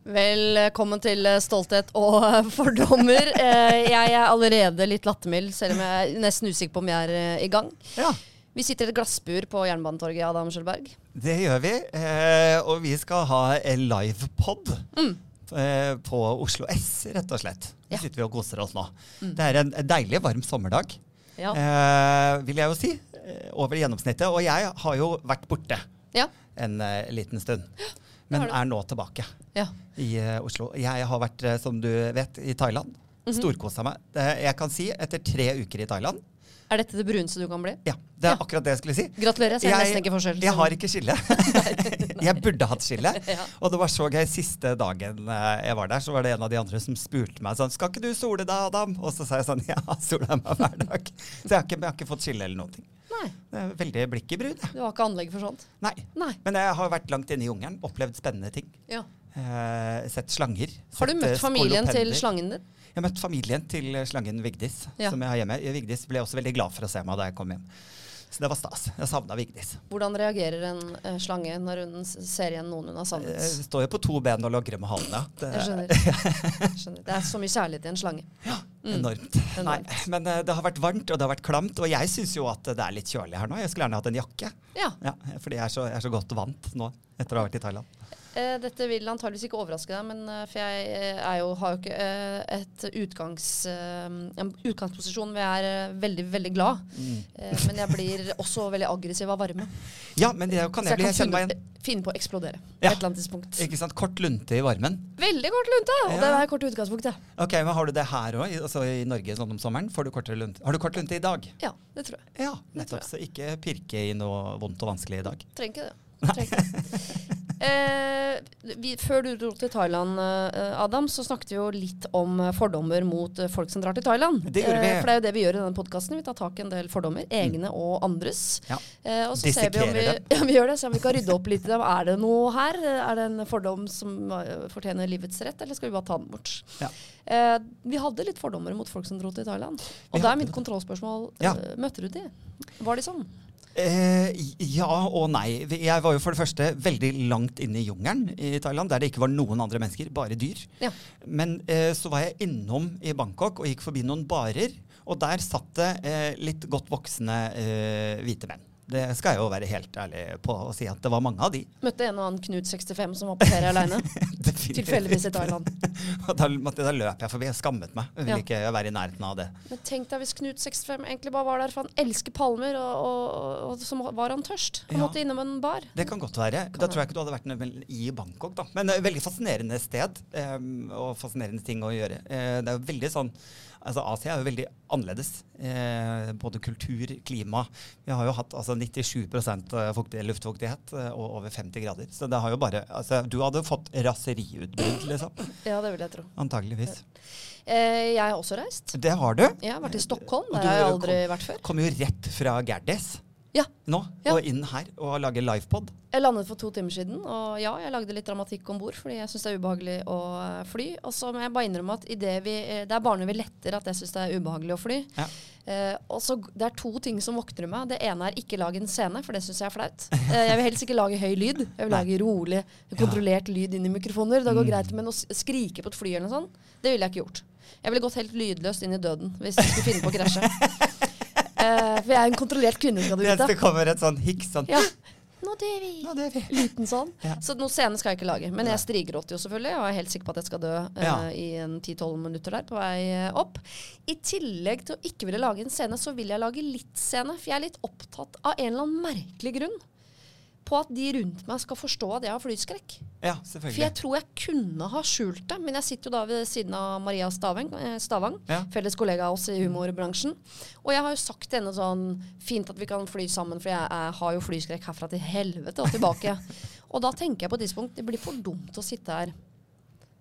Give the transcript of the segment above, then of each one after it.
Velkommen til eh, Stolthet og fordommer. Eh, Jeg er allerede litt lattermild, selv om jeg er nesten usikker på om jeg er eh, i gang. Ja, Vi sitter i et glassbur på Jernbanetorget, Adam Skjølberg. det gjør vi. Og vi skal ha en livepod mm. på Oslo S, rett og slett. Mm. Nå Ja. Mm. sitter vi og koser oss nå. Det er en deilig, varm sommerdag, Ja. eh, vil jeg jo si. Over gjennomsnittet. Og jeg har jo vært borte Ja. en liten stund. Men er nå tilbake ja. i uh, Oslo. Jeg har vært, eh, som du vet, i Thailand. Mhm. Storkosa meg. Jeg kan si, etter tre uker i Thailand Er dette det bruneste du kan bli? Ja, det er Ja. akkurat det jeg skulle si. Gratulerer. Jeg ser nesten ikke forskjell. Jeg har ikke skille. jeg burde hatt skille. Ja. Og det var så gøy. Siste dagen eh, jeg var der, så var det en av de andre som spurte meg sånn Skal ikke du sole deg, Adam? Og så sa jeg sånn Ja, soler meg hver dag. Så jeg har, ikke, jeg har ikke fått skille eller noen ting. Nei, veldig blikket i brud. du har ikke anlegg for sånt? Nei. Nei. Men jeg har vært langt inne i jungelen, opplevd spennende ting. Ja. Eh, sett slanger. Har du møtt eh, familien til slangen din? Jeg har møtt familien til eh, slangen Vigdis, Ja. som jeg har hjemme. Vigdis ble også veldig glad for å se meg da jeg kom hjem. Så det var stas. Jeg savna Vigdis. Hvordan reagerer en uh, slange når hun ser igjen noen hun har savnet? Jeg står jo på to ben og logrer med halen. Det Jeg er skjønner. Jeg skjønner. Det er så mye kjærlighet i en slange. Mm. Enormt. Enormt. Nei, men eh, det har vært varmt, og det har vært klamt. Og jeg syns jo at det er litt kjølig her nå. Jeg skulle gjerne hatt en jakke. Ja. Ja, fordi jeg er, så, jeg er så godt vant nå etter å ha vært i Thailand. Eh, dette vil antageligvis ikke overraske deg, men eh, for jeg jo, har jo ikke et utgangs, en utgangsposisjon hvor jeg er veldig, veldig glad. Mm. Eh, men jeg blir også veldig aggressiv av varme. Ja, men det kan Så jeg bli. jeg Jeg kjenner meg igjen. finne, på å eksplodere Ja. et eller annet tidspunkt. Ikke sant? Kort lunte i varmen. Veldig kort lunte! Og Ja. det er kort utgangspunkt, ja. Ok, men Har du det her òg, altså i Norge sånn om sommeren? Får du kortere lunte? Har du kort lunte i dag? Ja, det tror jeg. Ja, nettopp. Så ikke pirke i noe vondt og vanskelig i dag. Trenger ikke det. Eh, vi, før du dro til Thailand, eh, Adam, så snakket vi jo litt om eh, fordommer mot eh, folk som drar til Thailand. Det. Eh, for det er jo det vi gjør i denne podkasten. Vi tar tak i en del fordommer, egne og andres. Ja. Eh, og så ser vi om vi, ja, vi gjør det, så om vi kan rydde opp litt i dem. Er det noe her? Er det en fordom som fortjener livets rett, eller skal vi bare ta den bort? Ja. Eh, vi hadde litt fordommer mot folk som dro til Thailand. Og Vi da er mitt kontrollspørsmål Møtte du de? Var de sånn? Eh, ja og nei. Jeg var jo for det første veldig langt inne i jungelen i Thailand, der det ikke var noen andre mennesker, bare dyr. Ja. Men eh, så var jeg innom i Bangkok og gikk forbi noen barer, og der satt det eh, litt godt voksne eh, hvite menn. Det skal jeg jo være helt ærlig på å si at det var mange av de. Møtte en og annen Knut 65 som var på ferie aleine. Tilfeldigvis i Thailand. Da, da løp jeg forbi. Jeg skammet meg. Jeg ville Ja. ikke være i nærheten av det. Men tenk deg hvis Knut 65 egentlig bare var der for han elsker palmer, og, og, og så var han tørst. Han Ja. måtte innom en bar. Det kan godt være. Kan da tror jeg ikke du hadde vært i Bangkok. da. Men uh, veldig fascinerende sted um, og fascinerende ting å gjøre. Uh, det er jo veldig sånn, altså Asia er jo veldig annerledes. Eh, både kultur, klima. Vi har jo hatt altså 97% fuktig, luftfuktighet eh, og over 50 grader. Så det har jo bare, altså Du hadde fått raseriutbrudd, liksom. Ja, det vil jeg tro. Antageligvis. Eh, jeg har også reist. Det har du. Jeg har vært i Stockholm. Det har jeg kom- aldri vært før. Kom jo rett fra Gerdis Ja. nå, Ja. og inn her og lage livepod. Jeg landet for to timer siden, og ja, jeg lagde litt dramatikk om bord fordi jeg syns det er ubehagelig å eh, fly. Og så må jeg bare innrømme at i det, vi, eh, det er bare når vi letter at jeg syns det er ubehagelig å fly. Ja. Eh, og så Det er to ting som våkner meg. Det ene er ikke lage en scene, for det syns jeg er flaut. Eh, jeg vil helst ikke lage høy lyd. Jeg vil Nei. lage rolig, kontrollert lyd inn i mikrofoner. Det går Mm. greit, men å skrike på et fly eller noe sånt, det ville jeg ikke gjort. Jeg ville gått helt lydløst inn i døden hvis jeg skulle finne på å krasje. Eh, for jeg er en kontrollert kvinne, skal du vite. det kommer et sånn hikk sånn Ja. Nå dør vi. Nå dør vi. Liten sånn. Ja. Så noen scene skal jeg ikke lage. Men jeg strigråter jo selvfølgelig, og er helt sikker på at jeg skal dø uh, Ja. i en 10-12 minutter der på vei eh, opp. I tillegg til å ikke ville lage en scene, så vil jeg lage litt scene. For jeg er litt opptatt av en eller annen merkelig grunn på at de rundt meg skal forstå at jeg har flyskrekk. Ja, selvfølgelig. For jeg tror jeg kunne ha skjult det, men jeg sitter jo da ved siden av Maria Stavang, eh, Stavang Ja. felles kollega av oss i humorbransjen. Og jeg har jo sagt til henne sånn Fint at vi kan fly sammen, for jeg, jeg har jo flyskrekk herfra til helvete og tilbake. og da tenker jeg på et tidspunkt det blir for dumt å sitte her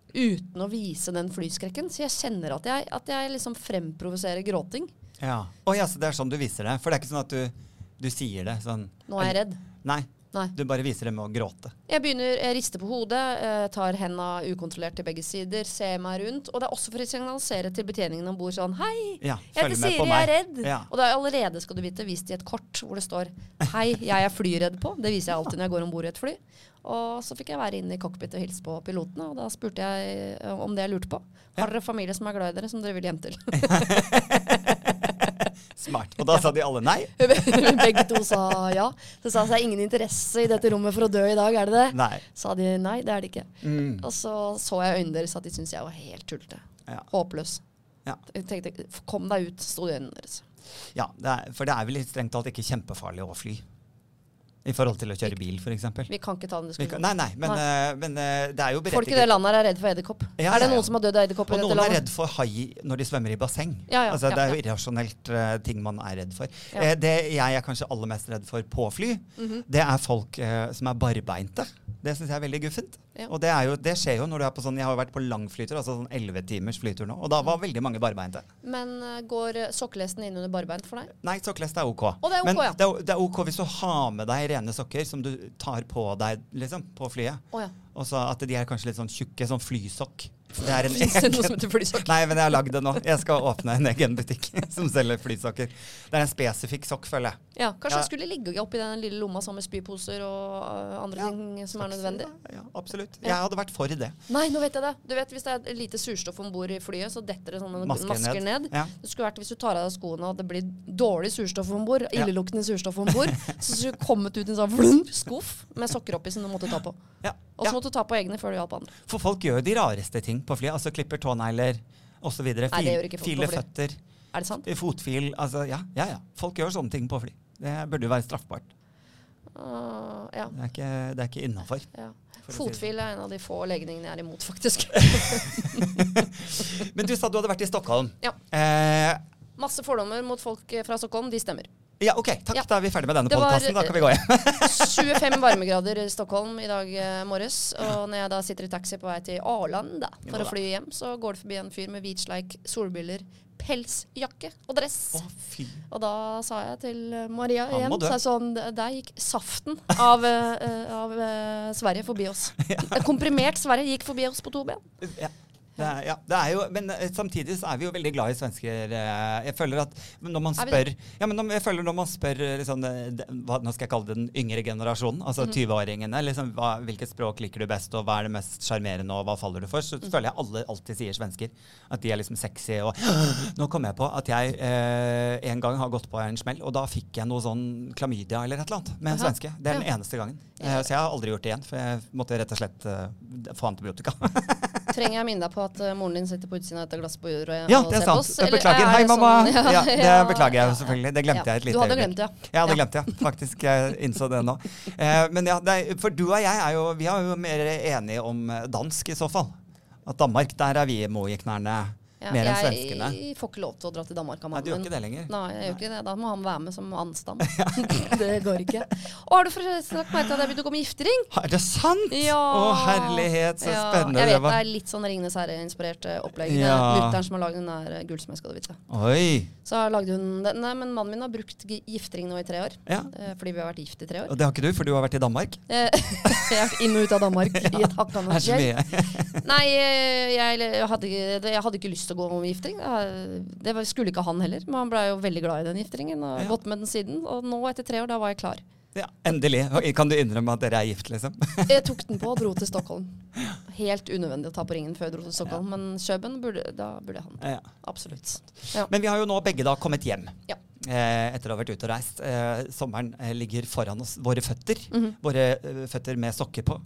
uten å vise den flyskrekken. Så jeg kjenner at jeg, at jeg liksom fremprovoserer gråting. Ja. Å ja, så det er sånn du viser det? For det er ikke sånn at du, du sier det sånn Nå er jeg redd. Nei. Nei. Du bare viser det med å gråte. Jeg begynner, jeg rister på hodet, eh, tar henda ukontrollert til begge sider, ser meg rundt. Og det er også for å signalisere til betjeningen om bord sånn Hei, Ja, jeg heter Siri, jeg er redd. Ja. Og det er allerede, skal du vite, vist i et kort hvor det står Hei, jeg er flyredd på. Det viser jeg alltid når jeg går om bord i et fly. Og så fikk jeg være inne i cockpit og hilse på pilotene, og da spurte jeg eh, om det jeg lurte på. Har dere familie som er glad i dere, som dere vil hjem til? Smart. Og da sa de alle nei. Begge to sa ja. Så sa jeg det er ingen interesse i dette rommet for å dø i dag, er det det? Nei. Sa de nei, det er det ikke. Mm. Og så så jeg øynene deres at de syntes jeg var helt tullete. Ja. Håpløs. Ja. Jeg tenkte kom deg ut, sto det i øynene deres. ja det er, for det er vel strengt talt ikke kjempefarlig å fly. I forhold til å kjøre bil, f.eks. Vi kan ikke ta den diskusjonen. Nei, nei, men, nei. men eh, det er jo Folk i det landet her er redd for edderkopp. Ja, er det ja, ja. noen som har dødd av edderkopp i Og dette noen er landet? redd for hai når de svømmer i basseng. Ja, ja, altså, det er jo irrasjonelt uh, ting man er redd for. Eh, det jeg er kanskje aller mest redd for på fly, Mhm. det er folk uh, som er barbeinte. Det syns jeg er veldig guffent. Ja. Og det, jo, det skjer jo når du er på sånn Jeg har jo vært på langflytur, altså sånn 11 timers flytur nå, og da var veldig mange barbeinte. Men eh, går uh, sokkelesten inn under barbeint for deg? Nei, sokkelest er OK. Og det er ok, Men ja. det, er, det er OK hvis du har med deg rene sokker som du tar på deg liksom, på flyet. Oh, ja. Og så at de er kanskje litt sånn tjukke, sånn flysokk. Det er en Fins noe egen som heter flysokk? Nei, men jeg har lagd det nå. Jeg skal åpne en egen butikk som selger flysokker. Det er en spesifikk sokk, føler jeg. Ja, kanskje Ja. jeg skulle ligge oppi den lille lomma sammen med spyposer og uh, andre Ja, ting som er nødvendig. Ja, absolutt. Ja. Jeg hadde vært for det. Nei, nå vet jeg det. Du vet Hvis det er lite surstoff om bord i flyet, så detter det sånne Masker masker, ned. ned. Ja. Det skulle vært hvis du tar av deg skoene og det blir dårlig surstoff om bord, illeluktende surstoff om bord, så skulle du kommet ut i en sånn flung, skuff med sokker oppi som du måtte ta på. Ja. Og så ja. måtte du ta på egne før du hjalp andre. For folk gjør de rareste ting på fly. Altså klipper tånegler osv. File føtter. Er det sant? Fotfil. Altså, ja, ja, ja. Folk gjør sånne ting på fly. Det burde jo være straffbart. Uh, ja. Det er ikke, det er ikke innafor. ja. Fotfil er en av de få legningene jeg er imot, faktisk. Men du sa du hadde vært i Stockholm. Ja. Eh, Masse fordommer mot folk fra Stockholm, de stemmer. Ja, OK. Takk. Ja. Da er vi ferdig med denne podkasten. Da kan vi gå hjem. 25 varmegrader i Stockholm i dag eh, morges. Og når jeg da sitter i taxi på vei til Arlanda for Ja å fly hjem, så går det forbi en fyr med hvitsleik, solbriller, pelsjakke og dress. Å, fy. Og da sa jeg til eh, Maria Han igjen så sånn, Der gikk saften av, uh, av uh, Sverige forbi oss. ja. Komprimert Sverige gikk forbi oss på to ben. Ja. Det er, ja, det er jo, men eh, samtidig så er vi jo veldig glad i svensker. eh, Jeg føler at når man spør ja, men jeg føler når man spør eh, liksom, det- hva, Nå skal jeg kalle det den yngre generasjonen, altså mm. 20-åringene. Liksom, hva, hvilket språk liker du best, og hva er det mest sjarmerende, og hva faller du for? Så mm. føler jeg alle alltid sier svensker. At de er liksom sexy. Og nå kom jeg på at jeg eh, en gang har gått på en smell, og da fikk jeg noe sånn klamydia eller et eller annet med en Aha. svenske. Det er den Ja. eneste gangen. Eh, så jeg har aldri gjort det igjen, for jeg måtte rett og slett eh, få antibiotika. Trenger jeg minne deg på at eh, moren din sitter på utsiden av dette glasset på jordet Ja, og det er ser på oss? Eller beklager. er Hei, det mamma! sånn- Ja, det ja, beklager jeg selvfølgelig. Det glemte jeg et lite Du hadde øyeblikk. glemt det, ja. Jeg hadde Ja. glemt det, faktisk. Jeg innså det nå. Eh, men ja, det er, for du og jeg er jo, vi er jo mer enige om dansk i så fall. At Danmark, der er vi mo i knærne Ja, mer enn svenskene. Jeg får ikke lov til å dra til Danmark av Nei, mannen du gjør min. ikke det lenger. Nei, jeg gjør ikke det. Da må han være med som anstam. det går ikke. Og har du forresten lagt merke til at jeg begynte å gå med giftering? Er det sant? Ja. Å, herlighet, så Ja, spennende Jeg vet det er litt sånn Ringenes herre-inspirert eh, opplegg. Ja. er Mutter'n som har lagd den der eh, du vite. Oi. Så har lagd hun den. Nei, men mannen min har brukt gi- giftering nå i tre år. Ja. eh, Fordi vi har vært gift i tre år. Og det har ikke du, for du har vært i Danmark? Jeg har vært inn og ut av Danmark i et hakkende så mye. Nei, jeg, hadde, jeg hadde ikke lyst til å gå om giftering. Det- skulle ikke han heller, men han ble jo veldig glad i den gifteringen og Ja. gått med den siden. Og nå etter tre år, da var jeg klar. Ja, endelig. Kan du innrømme at dere er gift, liksom? Jeg tok den på og dro til Stockholm. Helt unødvendig å ta på ringen før jeg dro til Stockholm, men Kjøben, burde, da burde han. Ja. Absolutt. Men vi har jo nå begge da kommet hjem. Ja. Eh, etter å ha vært ute og reist. Eh, sommeren eh, ligger foran oss. Våre føtter. Mhm. Våre eh, føtter med sokker på.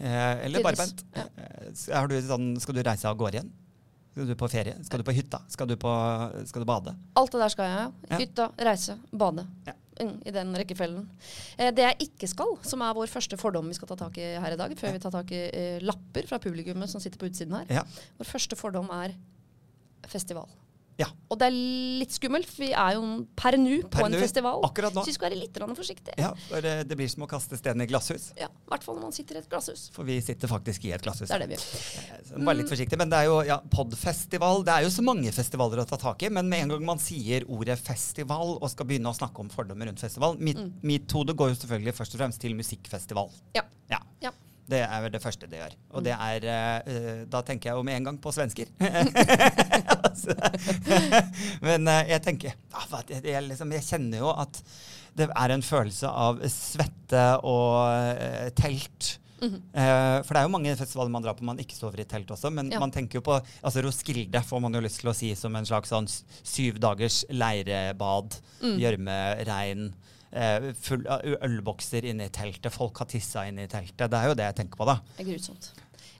Eh, eller barbent. ja. Eh, s- har du sånn, skal du reise av gårde igjen? Skal du på ferie? Skal du på hytta? Skal du, på, skal du bade? Alt det der skal jeg. Ja. Hytta, reise, bade. Ja. Mm, I den rekkefølgen. Eh, det jeg ikke skal, som er vår første fordom vi skal ta tak i her i dag, før vi tar tak i eh, lapper fra publikummet som sitter på utsiden her. Ja. Vår første fordom er festival. Ja. Og det er litt skummelt, for vi er jo per nå på Per en nu, festival. akkurat nå. Så vi skal være litt forsiktige. Ja, for eh, det blir som å kaste stein i glasshus. Ja, I hvert fall når man sitter i et glasshus. For vi sitter faktisk i et glasshus. Det er det vi gjør. Så Bare litt forsiktig, men det er jo ja, podfestival. Det er jo så mange festivaler å ta tak i, men med en gang man sier ordet festival og skal begynne å snakke om fordommer rundt festival, mitt, mitt hode går jo selvfølgelig først og fremst til musikkfestival. Ja. Ja. Det er vel det første det gjør. Og det er eh, Da tenker jeg jo med en gang på svensker. altså, men uh, jeg tenker jeg, liksom, jeg kjenner jo at det er en følelse av svette og uh, telt. Mhm. Eh, for det er jo mange festivaler man drar på man ikke sover i telt også, men Ja. man tenker jo på altså Roskilde får man jo lyst til å si som en slags sånn syv dagers leirebad. Mm. Gjørme, regn. Eh, full av ølbokser inne i teltet. Folk har tissa inne i teltet. Det er jo det jeg tenker på, da. Det er grusomt.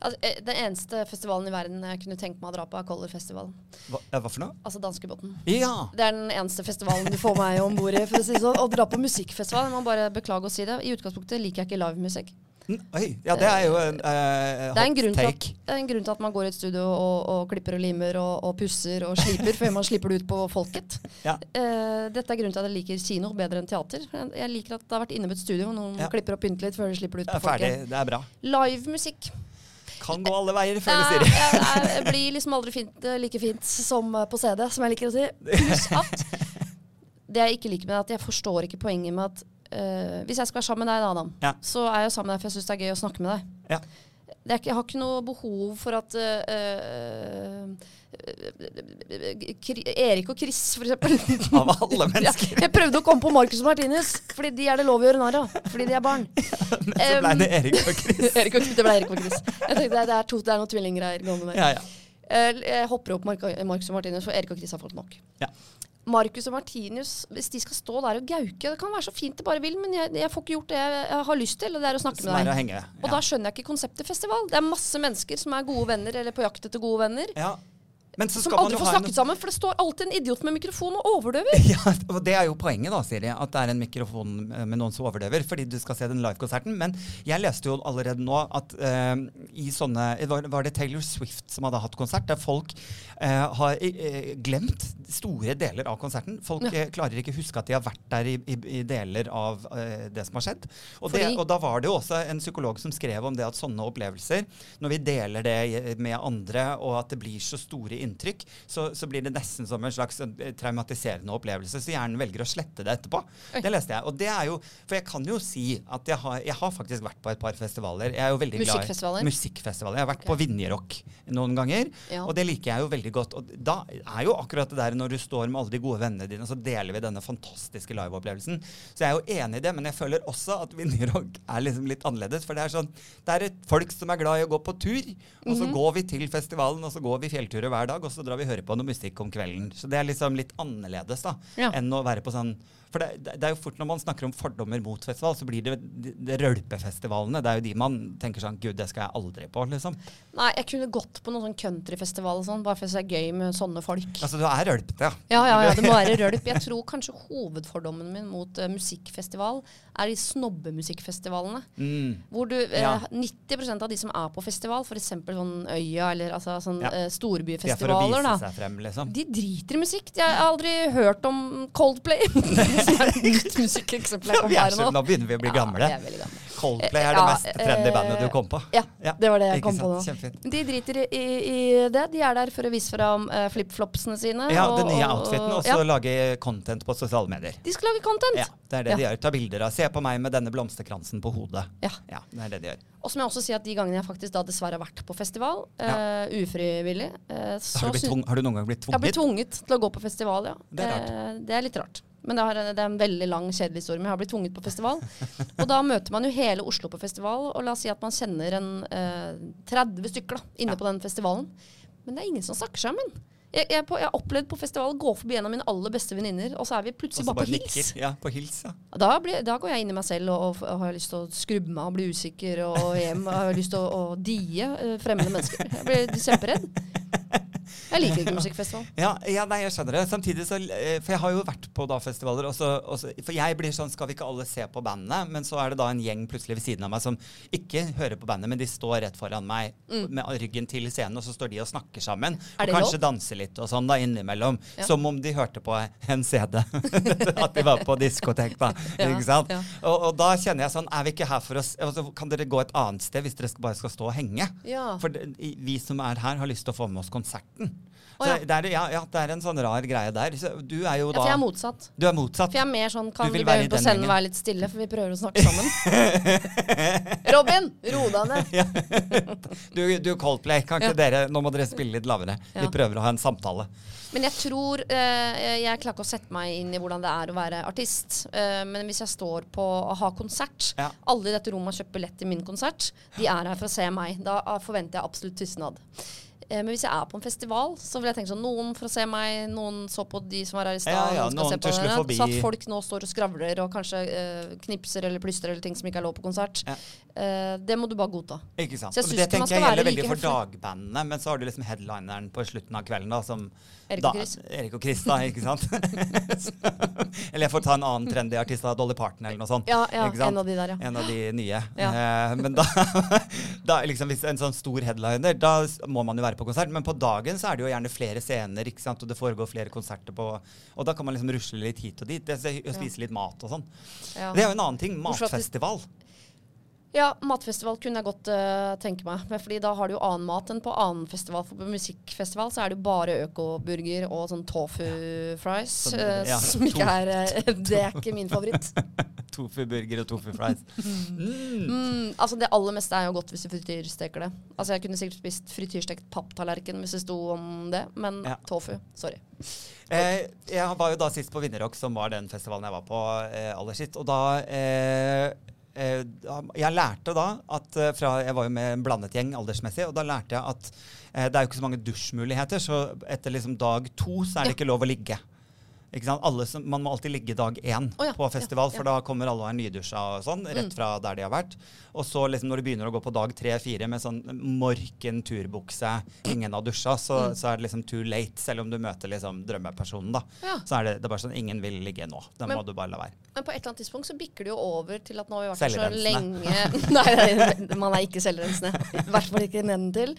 Altså, eh, den eneste festivalen i verden jeg kunne tenkt meg å dra på, er Color Festival Hva, hva for noe? Altså danskebåten. Ja! Det er den eneste festivalen du får meg om bord i. For å, si sånn. å dra på musikkfestival, jeg må bare beklage å si det. I utgangspunktet liker jeg ikke livemusikk. Oi, ja, det er jo en uh, Det er, en hot grunn til at, det er en grunn til at man går i et studio og, og klipper og limer og, og pusser og sliper før man slipper det ut på folket. Ja. Uh, dette er grunnen til at jeg liker kino bedre enn teater. Jeg liker at det har vært inne med et studio, og noen Ja. klipper og pynter litt før de slipper det ut Det på er ferdig. folket. Det er bra. Live musikk. Kan gå alle veier, Det føler er- Siri. er- er- blir liksom aldri fint, eh, like fint som på CD, som jeg liker å si. Pluss at det jeg ikke liker med det, er at jeg forstår ikke poenget med at eh, Hvis jeg skal være sammen med deg, da, Adam, Ja. så er jeg sammen med deg for jeg syns det er gøy å snakke med deg. Ja. Det ikke, jeg har ikke noe behov for at uh, Erik og Chris, for eksempel. Av alle mennesker. Ja, jeg prøvde å komme på Marcus og Martinus, fordi de er det lov å gjøre narr av. Fordi de er barn. Men så ble det Erik og Chris. Erik og, det ble Erik og Chris. Jeg tenkte det er, to, det er noen tvillinggreier gående der. Ja, ja. Jeg hopper opp Marcus og Martinus, for Erik og Chris har fått nok. Ja. Marcus og Martinius, hvis de skal stå der og gauke Det kan være så fint det bare vil, men jeg, jeg får ikke gjort det jeg, har lyst til, og det er å snakke med deg. henge. Og da skjønner jeg ikke konseptet festival. Det er masse mennesker som er gode venner, eller på jakt etter gode venner, Ja. Men så som man aldri får snakket en sammen, for det står alltid en idiot med mikrofon og overdøver. ja, og Det er jo poenget, da, Siri, at det er en mikrofon eh, med noen som overdøver, fordi du skal se den livekonserten. Men jeg leste jo allerede nå at uh, i sånne var, det Taylor Swift som hadde hatt konsert, der folk uh, har uh, glemt store deler av konserten. Folk Ja. klarer ikke huske at de har vært der i, i, i deler av det som har skjedd. Og, det, og da var det jo også en psykolog som skrev om det at sånne opplevelser, når vi deler det med andre, og at det blir så store inntrykk, så, så blir det nesten som en slags eh, traumatiserende opplevelse. Så hjernen velger å slette det etterpå. Oi. Det leste jeg. Og det er jo For jeg kan jo si at jeg har, jeg har faktisk vært på et par festivaler. Jeg er jo veldig glad i Musikkfestivaler? Musikkfestivaler. Jeg har vært okay. på Vinjerock noen ganger, Ja. og det liker jeg jo veldig godt. Og da er jo akkurat det der når du står med alle de gode vennene dine, så deler vi denne fantastiske liveopplevelsen. Så jeg er jo enig i det, men jeg føler også at Vinjerock er liksom litt annerledes. For det er sånn Det er et folk som er glad i å gå på tur, og så går vi til festivalen, og så går vi fjellturer hver dag, og så drar vi og hører på noe musikk om kvelden. Så det er liksom litt annerledes da, Ja. enn å være på sånn For det, det er jo fort når man snakker om fordommer mot festival, så blir det, det, det rølpefestivalene. Det er jo de man tenker sånn Gud, det skal jeg aldri på, liksom. Nei, jeg kunne gått på noen sånn countryfestival og sånn, bare for det er gøy med sånne folk. Altså, du er rølpete, ja. Ja, ja, ja, det må være rølp. Jeg tror kanskje hovedfordommen min mot uh, musikkfestival er de snobbemusikkfestivalene. Mm. Hvor du, uh, Ja. 90% av de som er på festival, f.eks. sånn Øya eller altså, sånn, Ja. å storbyfestivaler, da. frem, liksom. De driter i musikk. Jeg har aldri hørt om Coldplay. som er nytt på så, her nå. nå begynner vi å bli gamle. Ja, er gamle. Coldplay er det Ja, mest trendy eh, bandet du kom på. Ja, det var det jeg kom på nå. Kjempefint. De driter i, i, det. De er der for å vise fram uh, flipflopsene sine. Ja, og- den nye og- outfiten, og så lage content på sosiale medier. De skal lage content. Ja, det er det de gjør. Ta bilder av. Se på meg med denne blomsterkransen på hodet. Ja. Ja, det er det de gjør. Og så må jeg også si at de gangene jeg faktisk da dessverre har vært på festival, eh, ufrivillig uh, så Har du, har du noen gang blitt tvunget? Jeg har blitt tvunget? til å gå på festival, ja. Det er. Eh, det er litt rart. Men det, har, det er en veldig lang, kjedelig historie. Men jeg har blitt tvunget på festival. og da møter man jo hele Oslo på festival, og la oss si at man kjenner en eh, 30 stykker da, inne Ja. på den festivalen. Men det er ingen som snakker sammen. Jeg, jeg, på, jeg har opplevd på festival å gå forbi en av mine aller beste venninner, og så er vi plutselig bare bare på hils. Ja, på hils, ja. Da, blir, da går jeg inn i meg selv og, og, og har lyst til å skrubbe meg og bli usikker og hjem. Og har lyst til å, å die eh, fremmede mennesker. Jeg blir kjemperedd. Jeg liker ikke musikkfestival. Ja, ja, nei, jeg skjønner det. Samtidig så eh, For jeg har jo vært på da festivaler, og så, for jeg blir sånn Skal vi ikke alle se på bandet? Men så er det da en gjeng plutselig ved siden av meg som ikke hører på bandet, men de står rett foran meg med ryggen til scenen, og så står de og snakker sammen. Mm. Og kanskje lov? danser litt og sånn da innimellom. Ja. Som om de hørte på en CD. At de var på diskotek, da. Ja, ikke sant? Og, og da kjenner jeg sånn Er vi ikke her for oss altså, Kan dere gå et annet sted hvis dere bare skal stå og henge? Ja. For vi som er her, har lyst til å få med oss konserten. Å, Så ja. det, er, ja, ja, det er en sånn rar greie der. Så du er jo da for jeg er motsatt. Du er motsatt. For jeg er mer sånn Kan Du du, vil be være i på scenen gjengen. være litt stille, for vi prøver å snakke sammen? Robin, ro deg ned. Du, du Coldplay, kan ikke dere Nå må dere spille litt lavere. Vi prøver å ha en samtale. Men jeg tror eh, Jeg klarer ikke å sette meg inn i hvordan det er å være artist. Eh, men hvis jeg står på å ha konsert. Alle i dette rommet har kjøpt billett til min konsert. De er her for å se meg. Da ah, forventer jeg absolutt tystnad. Eh, men hvis jeg er på en festival, så vil jeg tenke sånn Noen for å se meg, noen så på de som var her i stad. Ja, ja, noen noen forbi. Så at folk nå står og skravler og kanskje eh, knipser eller plystrer eller ting som ikke er lov på konsert. Ja. Eh, det må du bare godta. Ikke sant? Men det man tenker skal jeg gjelder like veldig for dagbandene, men så har du liksom headlineren på slutten av kvelden, da, som Erik og Chris. Erik og Chris, da, ikke sant? eller jeg får ta en annen trendy artist, da, Dolly Parton eller noe sånt. Ja, ja, en av de der, ja. En av de nye. Eh, men da, da liksom hvis en sånn stor headliner, da må man jo være på konsert. Men på dagen så er det jo gjerne flere scener, ikke sant? og det foregår flere konserter på Og da kan man liksom rusle litt hit og dit. Og spise litt mat og sånn. Ja. Det er jo en annen ting. Matfestival. Ja, matfestival kunne jeg godt uh, tenke meg. Fordi da har du jo annen mat enn på annen festival. For på musikkfestival så er det jo bare økoburger og sånn tofu fries. Så, uh, ja, som ikke er uh, Det er ikke min favoritt. Tofu-burger og tofu-fries. Mm, altså Det aller meste er jo godt hvis du frityrsteker det. Altså Jeg kunne sikkert spist frityrstekt papptallerken hvis det sto om det, men Ja. tofu. Sorry. Eh, jeg var jo da sist på Vinnerrock, som var den festivalen jeg var på eh, aller sist. Og da eh, eh, Jeg lærte da at eh, fra Jeg var jo med en blandet gjeng aldersmessig, og da lærte jeg at eh, det er jo ikke så mange dusjmuligheter, så etter liksom dag to så er det ikke lov å ligge. Som, man må alltid ligge dag én oh, ja, på festival, ja, for da kommer alle og er nydusja og sånn, rett fra der de har vært. Og så liksom når du begynner å gå på dag tre-fire med sånn morken turbukse, ingen har dusja, så, så er det liksom too late, selv om du møter liksom drømmepersonen, da. Ja. Så er det, det er bare sånn ingen vil ligge nå. Da Men- må du bare la være. Men på et eller annet tidspunkt så bikker det jo over til at nå har vi vært her så lenge Nei, nei, man er ikke selvrensende. I hvert fall ikke nedentil.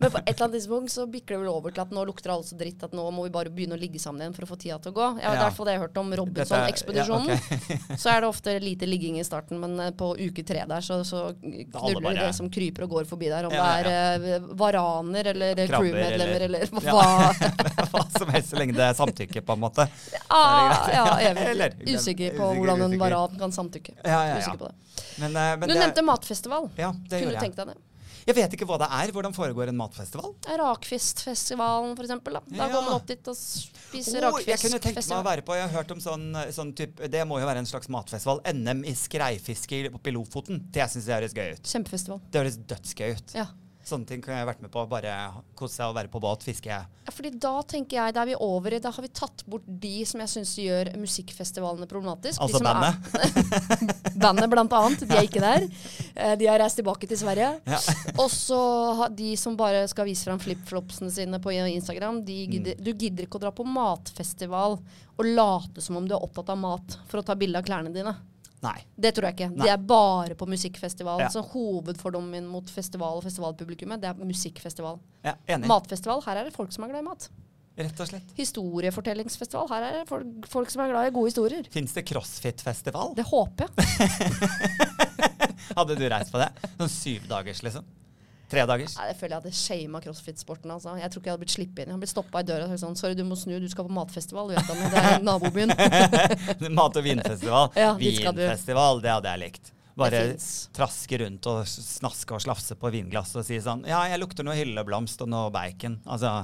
Men på et eller annet tidspunkt så bikker det vel over til at nå lukter alle så dritt at nå må vi bare begynne å ligge sammen igjen for å få tida til å gå. Ja, Det er i Ja. hvert fall det jeg har hørt om Robinson-ekspedisjonen. Ja, Så er det ofte lite ligging i starten, men eh, på uke tre der så, så knuller det, det som kryper og går forbi der. Om det er eh, varaner eller Krabber crewmedlemmer eller, eller- hva. Hva som helst, så lenge det er samtykke, på en måte. Ah, ja, jeg Eller- vet. Usikker på hvordan en varan kan samtykke. Ja, ja, ja. Usikker på det. Men, uh, men Du det- nevnte matfestival. Ja, det Kunne du tenkt deg det? Jeg vet ikke hva det er. Hvordan foregår en matfestival? Rakfiskfestivalen, eksempel. Da, da Ja. går man opp dit og spiser Oh, jeg kunne tenkt meg å være på Jeg har hørt om sånn, sånn type Det må jo være en slags matfestival. NM i skreifiske oppe i Lofoten. Det syns jeg høres gøy ut. Kjempefestival. Det høres dødsgøy ut. Ja. Sånne ting kunne jeg vært med på. Bare kose seg og være på båt, fiske. ja, fordi da tenker jeg, da er vi over i Da har vi tatt bort de som jeg syns gjør musikkfestivalene problematisk. Altså bandet. Bandet, blant annet. De er ikke der. Eh, De har reist tilbake til Sverige. Ja. Og så har de som bare skal vise fram flipflopsene sine på Instagram. De gidder, Mm. Du gidder ikke å dra på matfestival og late som om du er opptatt av mat for å ta bilde av klærne dine. Nei. Det tror jeg ikke. Nei. De er bare på musikkfestival. Ja. Så hovedfordommen min mot festival og festivalpublikummet, det er musikkfestival. Ja, enig. Matfestival, her er det folk som er glad i mat. Rett og slett. Historiefortellingsfestival, her er det folk, folk som er glad i gode historier. Fins det crossfit-festival? Det håper jeg. Hadde du reist på det? Sånn syv dagers, liksom? Tre dagers? Nei, det føler jeg hadde shama crossfit-sporten. Altså. Jeg tror ikke jeg hadde blitt sluppet inn. Jeg hadde blitt stoppa i døra og sagt sånn Sorry, du må snu, du skal på matfestival. Du vet det, det er nabobyen. Mat- og vinfestival. Ja. Vinfestival, det hadde jeg likt. Bare traske rundt og snaske og slafse på vinglass og si sånn Ja, jeg lukter noe hylleblomst og noe bacon. Altså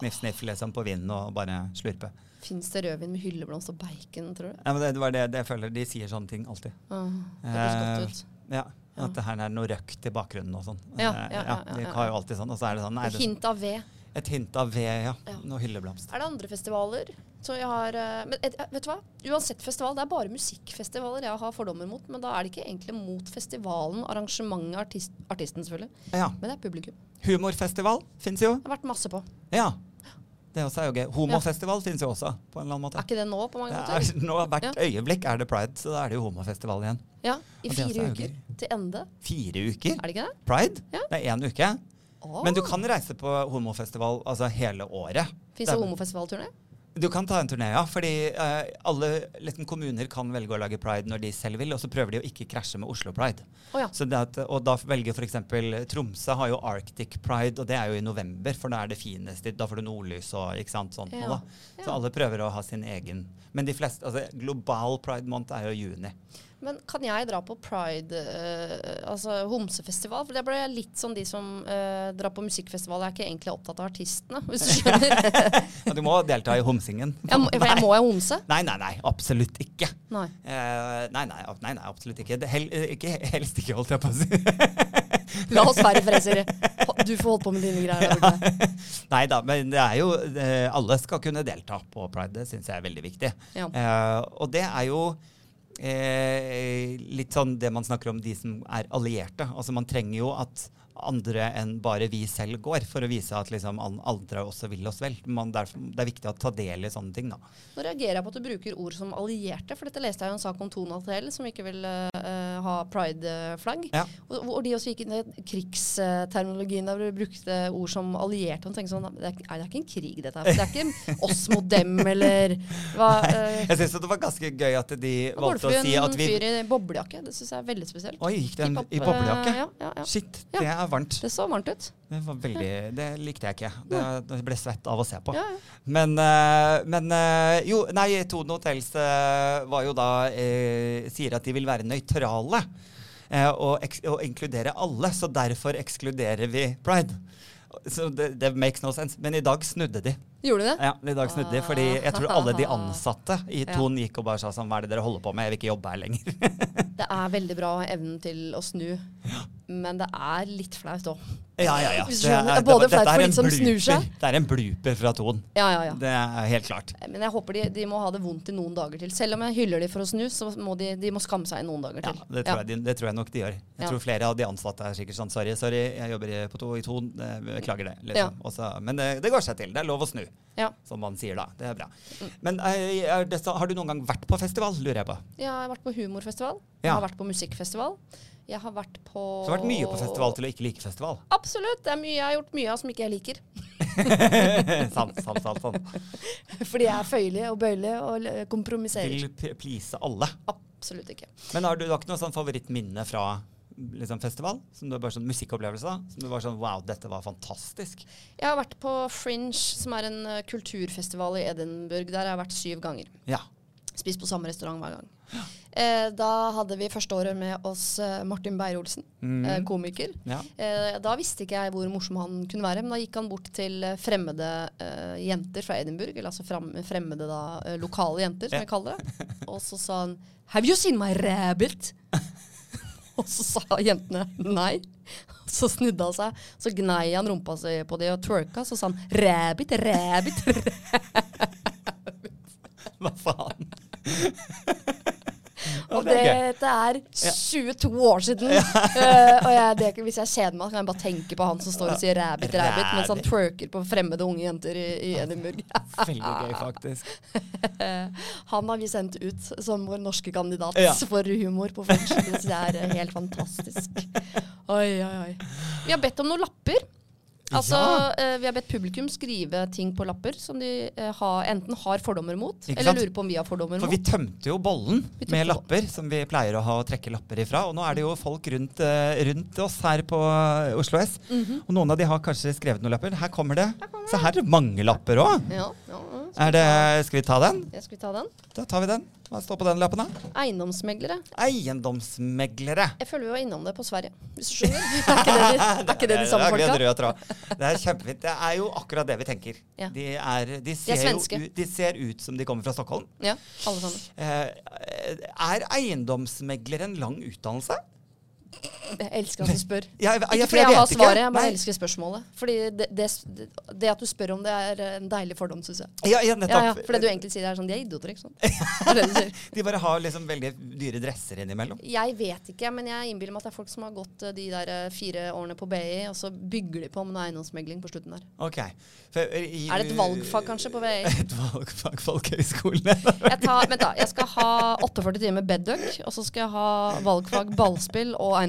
sniff, sniff liksom på vinden og bare slurpe. Fins det rødvin med hylleblomst og bacon, tror du? Ja, men det, det var det, det jeg føler. De sier sånne ting alltid. Ah, det høres godt Eh, ut. Ja. At det her er noe røkt i bakgrunnen og sånn. Ja, Eh, ja, ja, ja, De har jo alltid sånn. Og så er det sånn nei, Et hint av ved. Et hint av ved, ja. Ja. Noe hylleblomst. Er det andre festivaler? Så jeg har, eh, men et, vet du hva? Uansett festival, det er bare musikkfestivaler jeg har fordommer mot. Men da er det ikke egentlig mot festivalen, arrangementet, artist, artisten selvfølgelig. Ja. Men det er publikum. Humorfestival fins jo. Det har vært masse på. Ja. Det også er jo gøy. Homofestival finnes jo også, på en eller annen måte. Er ikke det nå på mange måter? er, nå Hvert øyeblikk er det pride, så da er det jo homofestival igjen. Ja, I fire er uker til ende. Fire uker? Er det ikke det? Pride? Ja. Det er én uke. Oh. Men du kan reise på homofestival altså hele året. Fins Det det homofestivalturné? Du kan ta en turné, ja. Fordi uh, alle liksom, kommuner kan velge å lage pride når de selv vil, og så prøver de å ikke krasje med Oslo Pride. Oh, ja. Så det at, og da velger f.eks. Tromsø har jo Arctic Pride, og det er jo i november, for da er det finest. Da får du nordlys og ikke sant, sånt. Ja. Så alle prøver å ha sin egen. Men de fleste, altså global pride month er jo juni. Men kan jeg dra på pride, uh, altså homsefestival? For det ble litt sånn de som uh, drar på musikkfestival. Jeg er ikke egentlig opptatt av artistene, hvis du skjønner. Men du må delta i homsingen. jeg, må, for jeg må jo homse. Nei, nei, nei. Absolutt ikke. Nei. uh, nei, nei, nei, nei, absolutt ikke. Det hel, ikke. Helst ikke, holdt jeg på å si. La oss være freser. Du får holdt på med dine greier. Ja. Nei da, men det er jo Alle skal kunne delta på pride. Det syns jeg er veldig viktig. Ja. Uh, og det er jo eh, litt sånn det man snakker om de som er allierte. Altså Man trenger jo at andre enn bare vi selv går, for å vise at liksom andre også vil oss vel. Man, derfor, det er viktig å ta del i sånne ting. da. Nå reagerer jeg på at du bruker ord som allierte, for dette leste jeg jo en sak om Tone Hotel som ikke vil uh, ha pride-flagg. Ja. Og, og de også gikk inn i krigsterminologien der du brukte ord som allierte. Og tenkte sånn, det er, det er ikke en krig, dette her. Det er ikke oss mot dem, eller hva uh, Jeg syns det var ganske gøy at de valgte å si at vi en fyr i boblejakke. Det syns jeg er veldig spesielt. Oi, gikk den i boblejakke? ja, ja, ja. Shit, det er varmt. Det så varmt ut. Det var veldig, det likte jeg ikke. Det, det ble svett av å se på. Ja, ja. Men, eh, men eh, jo, nei, Tone Hotels eh, var jo da eh, sier at de vil være nøytrale. eh, og, og inkludere alle, så derfor ekskluderer vi pride. Så det, det makes no sense. Men i dag snudde de. Gjorde du det? Ja, i dag snudde de, fordi jeg tror alle de ansatte i Ja. Ton gikk og bare sa sånn Hva er det dere holder på med? Jeg vil ikke jobbe her lenger. Det er veldig bra evnen til å snu, men det er litt flaut òg. ja, ja, ja. Det er både flaut for de som snur seg. Det er en blooper fra Ton. Ja, ja, ja. Det er helt klart. Men jeg håper de, de må ha det vondt i noen dager til. Selv om jeg hyller de for å snu, så må de, de må skamme seg i noen dager Ja, til. det tror, jeg, det tror jeg nok de gjør. Jeg Ja. tror flere av de ansatte er sikkert sånn Sorry, sorry, jeg jobber i- på to, i Ton. eh, Beklager det. Liksom. Og så- men det, det går seg til. Det er lov å snu, Ja. som man sier da. Det er bra. Men eh, er det, har du noen gang vært på festival, lurer jeg på? Ja, Jeg har vært på humorfestival. Jeg har vært på musikkfestival. Jeg har vært på Så du har vært mye på festival til å ikke like festival. Absolutt. Det er mye jeg har gjort mye av som ikke jeg liker. sant, sant, sant, sant. Fordi jeg er føyelig og bøyelig og kompromisserer. Vil please alle. Absolutt ikke. Men har du, du har ikke noe sånn favorittminne fra liksom, festival? Som du bare sånn musikkopplevelse? da? Som du var sånn Wow, dette var fantastisk. Jeg har vært på Fringe, som er en uh, kulturfestival i Edinburgh. Der jeg har jeg vært syv ganger. Ja. Spist på samme restaurant hver gang. Eh, da hadde vi første året med oss eh, Martin Beyer-Olsen, mm. eh, komiker. ja. Eh, da visste ikke jeg hvor morsom han kunne være, men da gikk han bort til eh, fremmede jenter fra Edinburgh, eller altså fremmede da, lokale jenter, som Ja. jeg kaller det. Og så sa han 'Have you seen my rabbit?' Og så sa jentene nei. Så snudde han seg, så gnei han rumpa si på de og twerka, så sa han 'rabbit, rabbit'. Hva faen? Og det dette er 22 år siden. Uh, og jeg, det, hvis jeg kjeder meg, kan jeg bare tenke på han som står og sier 'rabbit, rabbit', mens han twerker på fremmede unge jenter i, i Edinburgh. Veldig gøy, faktisk. Han har vi sendt ut som vår norske kandidat Ja. for humor på French. Det er helt fantastisk. Oi, oi, oi. Vi har bedt om noen lapper. Altså, Ja. eh, Vi har bedt publikum skrive ting på lapper som de eh, har, enten har fordommer mot, Ikke eller sant? lurer på om vi har fordommer For mot. vi tømte jo bollen tømte med bollen. lapper, som vi pleier å ha å trekke lapper ifra. Og nå er det jo folk rundt, eh, rundt oss her på Oslo S. Mhm. Og noen av de har kanskje skrevet noen lapper. Her kommer det. Se her er det mange lapper òg. Ja, ja. Er det, skal vi ta den? Ja, skal vi ta den? Da tar vi den. Hva står på den lappen, da? Eiendomsmeglere. Eiendomsmeglere. Jeg føler vi var innom det på Sverige, hvis du skjønner. Er ikke det de, er ikke det de samme Det folka? rød. Det er kjempefint. Det er jo akkurat det vi tenker. Ja. De, er, de, ser svenske. jo de ser ut som de kommer fra Stockholm. Ja, alle sammen. Eh, er eiendomsmegler en lang utdannelse? Jeg elsker at du spør. Jeg, jeg, Ikke fordi jeg har svaret, svaret, jeg bare Nei. elsker spørsmålet. Fordi det, det, det at du spør om det, er en deilig fordom, syns jeg. Ja, ja, Ja, nettopp. ja, for det du egentlig sier, er sånn De er idioter, ikke sant? Det det. De bare har liksom veldig dyre dresser innimellom. Jeg vet ikke, men jeg innbiller meg at det er folk som har gått eh, de der eh, fire årene på BI, og så bygger de på med noe eiendomsmegling på slutten der. Okay. For, eh, i, Er det et valgfag kanskje på BI? Et valgfag folkehøyskolene. Jeg, tar, vent da, jeg skal ha 48 timer bedduck, og så skal jeg ha valgfag ballspill og eiendomsmegling.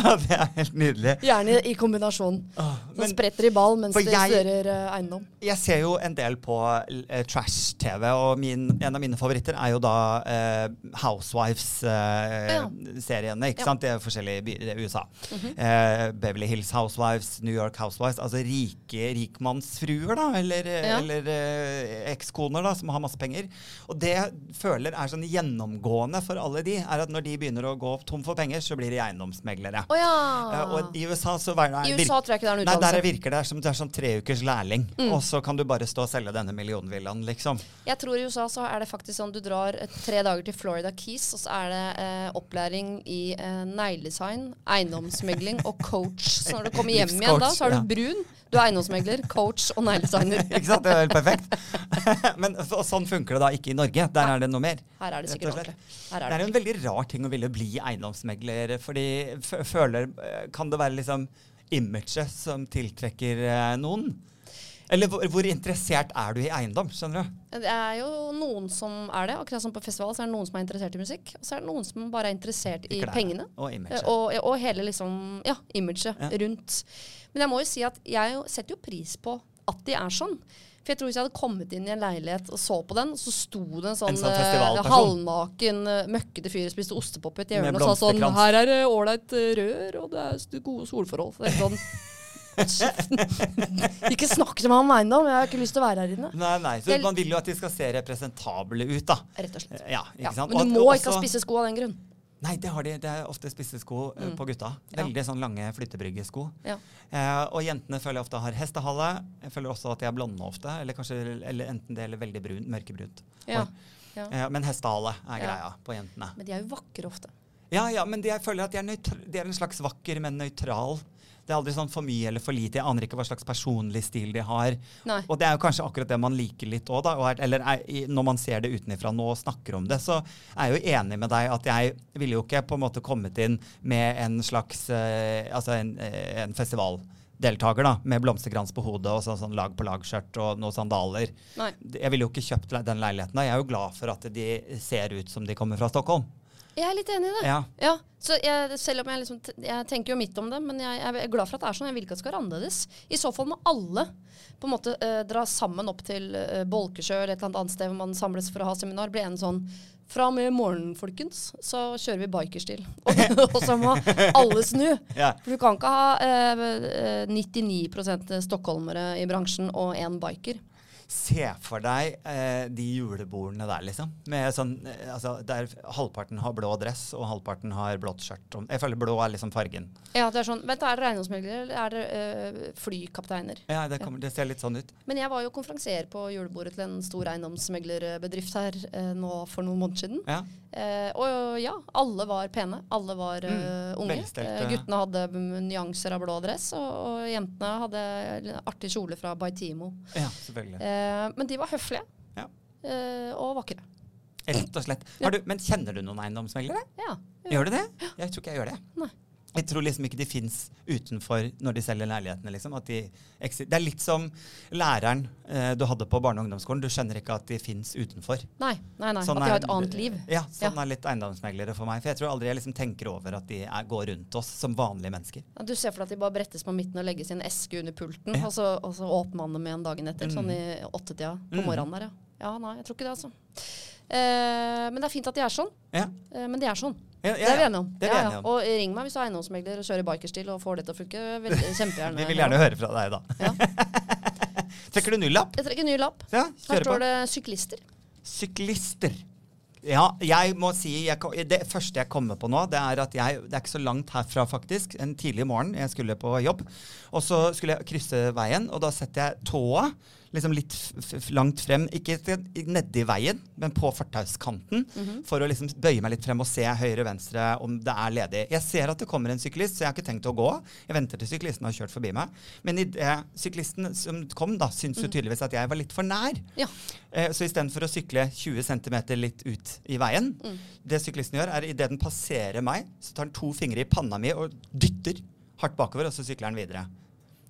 Ja, det er helt nydelig. Gjerne i kombinasjon. Åh, Så spretter i ball mens de studerer eh, eiendom. jeg ser jo en del på uh, trash-TV, og min, en av mine favoritter er jo da uh, Housewives-seriene. ikke Ja. sant? Det er forskjellige byer i USA. Mhm. eh, Beverly Hills Housewives, New York Housewives. Altså rike rikmannsfruer, da. Eller, eh, Ja. eller eh, ekskoner da, som har masse penger. Og det jeg føler er sånn gjennomgående for alle de, er at når de begynner å gå tom for penger, så blir de eiendomsmeglere. Oh, ja! uh, og i USA så det, I USA tror jeg ikke det er noen Nei, der virker det som du er sånn tre ukers lærling, Mm. og så kan du bare stå og selge denne millionvillaen, liksom. Jeg tror i USA så er det faktisk sånn du drar eh, tre dager til Florida Keys, og så er det eh, opplæring i eh, negledesign, eiendomsmegling og coach. Så når du kommer hjem igjen da, så er du du brun, du er eiendomsmegler, coach og negledesigner. Ikke sant? Det er helt perfekt. Men så, sånn funker det da ikke i Norge. Der er det noe mer. Her er det sikkert ordentlig. Det er jo en veldig rar ting å ville bli eiendomsmegler, fordi f føler Kan det være liksom imaget som tiltrekker eh, noen? Eller hvor, hvor interessert er du i eiendom, skjønner du? Det er jo noen som er det. Akkurat som på festival så er det noen som er interessert i musikk. Og så er det noen som bare er interessert i Klærne pengene. Og Eh, imaget. Og, og hele liksom, ja, imaget Ja. rundt. Men jeg må jo si at jeg setter jo pris på at de er sånn. For jeg tror Hvis jeg hadde kommet inn i en leilighet og så på den, så sto det en sånn, En sånn eh, halvnaken, eh, møkkete fyr og spiste ostepop i et hjørne og sa sånn. Her er det ålreit eh, rør, og det er gode solforhold. Så det er sånn Ikke snakk til meg om eiendom, jeg har ikke lyst til å være her inne. Nei, nei, så Man vil jo at de skal se representable ut, da. Rett og slett. Ja, Ja. sant? Men du må og ikke ha også- spisse sko av den grunn. Nei, det har de. Det er ofte spisse sko eh, Mm. på gutta. Ja. Veldig sånn lange flyttebryggesko. Ja. Eh, og jentene føler jeg ofte har hestehale. Jeg føler også at de er blonde ofte. Eller kanskje eller enten det eller veldig brun, mørkebrunt. Ja. Ja. Eh, men hestehale er Ja. greia på jentene. Men de er jo vakre ofte. Ja, ja, men de, jeg føler at de er, de er en slags vakker, men nøytral. Det er aldri sånn for mye eller for lite. Jeg aner ikke hva slags personlig stil de har. Nei. Og det er jo kanskje akkurat det man liker litt òg, da. Er, eller er, når man ser det utenfra nå og snakker om det, så er jeg jo enig med deg at jeg ville jo ikke på en måte kommet inn med en slags eh, Altså en, en festival festivaldeltaker, da, med blomsterkrans på hodet og sånn, sånn lag på lag-skjørt og noen sandaler. Nei. Jeg ville jo ikke kjøpt den leiligheten. da. Jeg er jo glad for at de ser ut som de kommer fra Stockholm. Jeg er litt enig i det. Ja. Ja, så jeg, selv om jeg liksom Jeg tenker jo midt om det, men jeg, jeg er glad for at det er sånn. Jeg vil ikke at det skal være annerledes. I så fall må alle på en måte eh, dra sammen opp til eh, Bolkesjø eller et eller annet sted hvor man samles for å ha seminar. Bli en sånn fra og med i morgen, folkens, så kjører vi bikerstil. Og, så må alle snu. Ja. For du kan ikke ha eh, eh, 99% stockholmere i bransjen og én biker. Se for deg eh, de julebordene der, liksom. Med sånn, eh, altså, der halvparten har blå dress, og halvparten har blått skjørt. Jeg føler blå er liksom fargen. Ja, det Er sånn, vent, er det eiendomsmeglere eller er det øh, flykapteiner? Ja, det, kommer, det ser litt sånn ut. Men jeg var jo konferansier på julebordet til en stor eiendomsmeglerbedrift her eh, nå for noen måneder siden. Ja. Eh, og ja, alle var pene. Alle var eh, Mm, unge. Velstelt, guttene hadde nyanser av blå dress, og, og jentene hadde artig kjole fra Baitimo. ja, selvfølgelig. Eh, men de var høflige Ja. eh, og vakre. Rett og slett. Har du, men kjenner du noen eiendomsmeglere? Ja. Gjør du det? Jeg tror ikke jeg gjør det. Nei. Jeg tror liksom ikke de fins utenfor når de selger leilighetene. liksom. At de det er litt som læreren eh, du hadde på barne- og ungdomsskolen. Du skjønner ikke at de fins utenfor. Nei, nei, nei. Sånn at de har et annet liv. Ja, sånn er litt eiendomsmeglere for meg. For jeg tror aldri jeg liksom tenker over at de er, går rundt oss som vanlige mennesker. Ja, Du ser for deg at de bare brettes på midten og legges i en eske under pulten, Ja. og, så, og så åpner man dem igjen dagen etter, Mm. sånn i åttetida på Mm. morgenen der, ja. Ja, nei, jeg tror ikke det, altså. Eh, men det er fint at de er sånn. Ja, Eh, men de er sånn. ja, Det er vi enige om. Det er vi Ja, ja. enige om. Og ring meg hvis du er eiendomsmegler og kjører bikerstil og får det til å funke. Kjempegjerne. Vi vil gjerne høre fra deg, da. Ja. Trekker du ny lapp? Jeg trekker ny lapp. Ja, Her står det syklister. Syklister. Ja, jeg må si jeg, Det første jeg kommer på nå, det er at jeg Det er ikke så langt herfra, faktisk. En tidlig morgen. Jeg skulle på jobb. Og så skulle jeg krysse veien, og da setter jeg tåa liksom litt langt frem. Ikke nedi veien, men på fortauskanten. Mhm. For å liksom bøye meg litt frem og se høyre venstre om det er ledig. Jeg ser at det kommer en syklist, så jeg har ikke tenkt å gå. Jeg venter til syklisten har kjørt forbi meg. Men idet syklisten som kom, da, syntes jo tydeligvis at jeg var litt for nær. Ja. Eh, så istedenfor å sykle 20 cm litt ut i veien, Mm. det syklisten gjør, er idet den passerer meg, så tar den to fingre i panna mi og dytter hardt bakover, og så sykler den videre.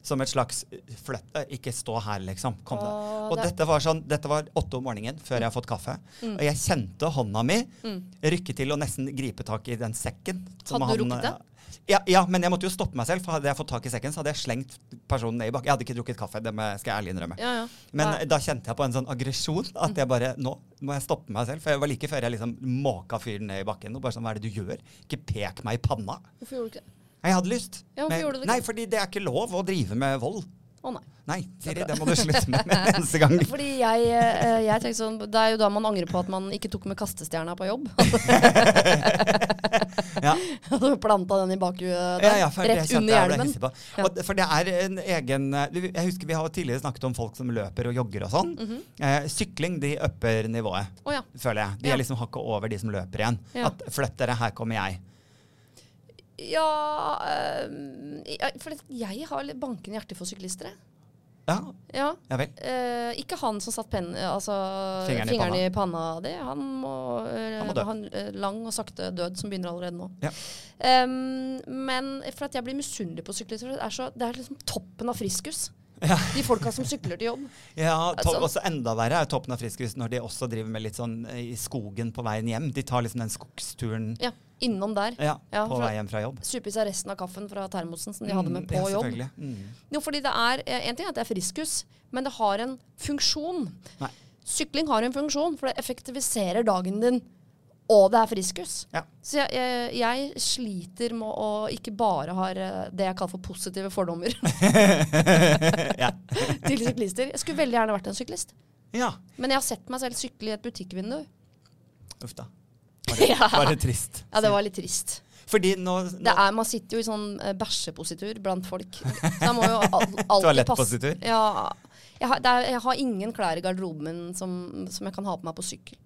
Som et slags eh, flytt eh, Ikke stå her, liksom. Kom deg. Og det- dette var sånn, dette var åtte om morgenen før jeg har fått kaffe. Mm. Og jeg kjente hånda mi Mm. rykke til og nesten gripe tak i den sekken. som Hadde du rukket det? eh, Ja, ja, men jeg måtte jo stoppe meg selv, for hadde jeg fått tak i sekken, så hadde jeg slengt personen ned i bakken. Jeg hadde ikke drukket kaffe, det skal jeg ærlig innrømme. Ja, ja. Men da kjente jeg på en sånn aggresjon. At jeg bare Nå må jeg stoppe meg selv. For jeg var like før jeg liksom måka fyren ned i bakken. Og bare sånn, hva er det du gjør? Ikke pek meg i panna. Hvorfor gjorde du ikke det? Jeg hadde lyst. Ja, Men- gjorde du det ikke? Nei, fordi det er ikke lov å drive med vold. Å nei. Nei, Siri, det må du slutte med med eneste gang. Fordi jeg, eh, jeg tenkte sånn, Det er jo da man angrer på at man ikke tok med kastestjerna på jobb. Ja. Og du planta den i bakhuet Ja, ja, rett under hjelmen. Ja. For det er en egen eh, Jeg husker Vi har tidligere snakket om folk som løper og jogger og sånn. Mhm. eh, sykling de upper nivået, oh, ja. føler jeg. De er liksom hakket over de som løper igjen. At flytt dere, her kommer jeg. Ja, øhm, for jeg har bankende hjerte for syklister. jeg. Ja, Ja. ja vel. Eh, ikke han som satt pen, altså, Fingeren i fingeren, i panna. Det, han må, eh, Han må dø. Han, eh, lang og sakte død som begynner allerede nå. Ja. Um, men for at jeg blir misunnelig på syklister. Det er, så, det er liksom toppen av friskus. De folka som sykler til jobb. Ja, Altså- også Enda verre er toppen av Friskus når de også driver med litt sånn eh, i skogen på veien hjem. De tar liksom den skogsturen Ja, innom der. ja, Ja, på vei hjem fra jobb. Supe i seg resten av kaffen fra termosen som de hadde med Mm, på ja, jobb. Mm. Jo, fordi det er, eh, En ting er at det er friskus, men det har en funksjon. Nei. Sykling har en funksjon, for det effektiviserer dagen din. Og det er friskus. Ja. Så jeg, jeg, jeg sliter med å ikke bare ha eh, det jeg kaller for positive fordommer ja. til syklister. Jeg skulle veldig gjerne vært en syklist. ja. Men jeg har sett meg selv sykle i et butikkvindu. Uff da. Ja. bare trist. Ja, det var litt trist. Fordi nå, nå Det er, man sitter jo i sånn eh, bæsjepositur blant folk. Jeg må jo al alltid passe? Ja. Jeg har, det er, jeg har ingen klær i garderoben som, som jeg kan ha på meg på sykkel.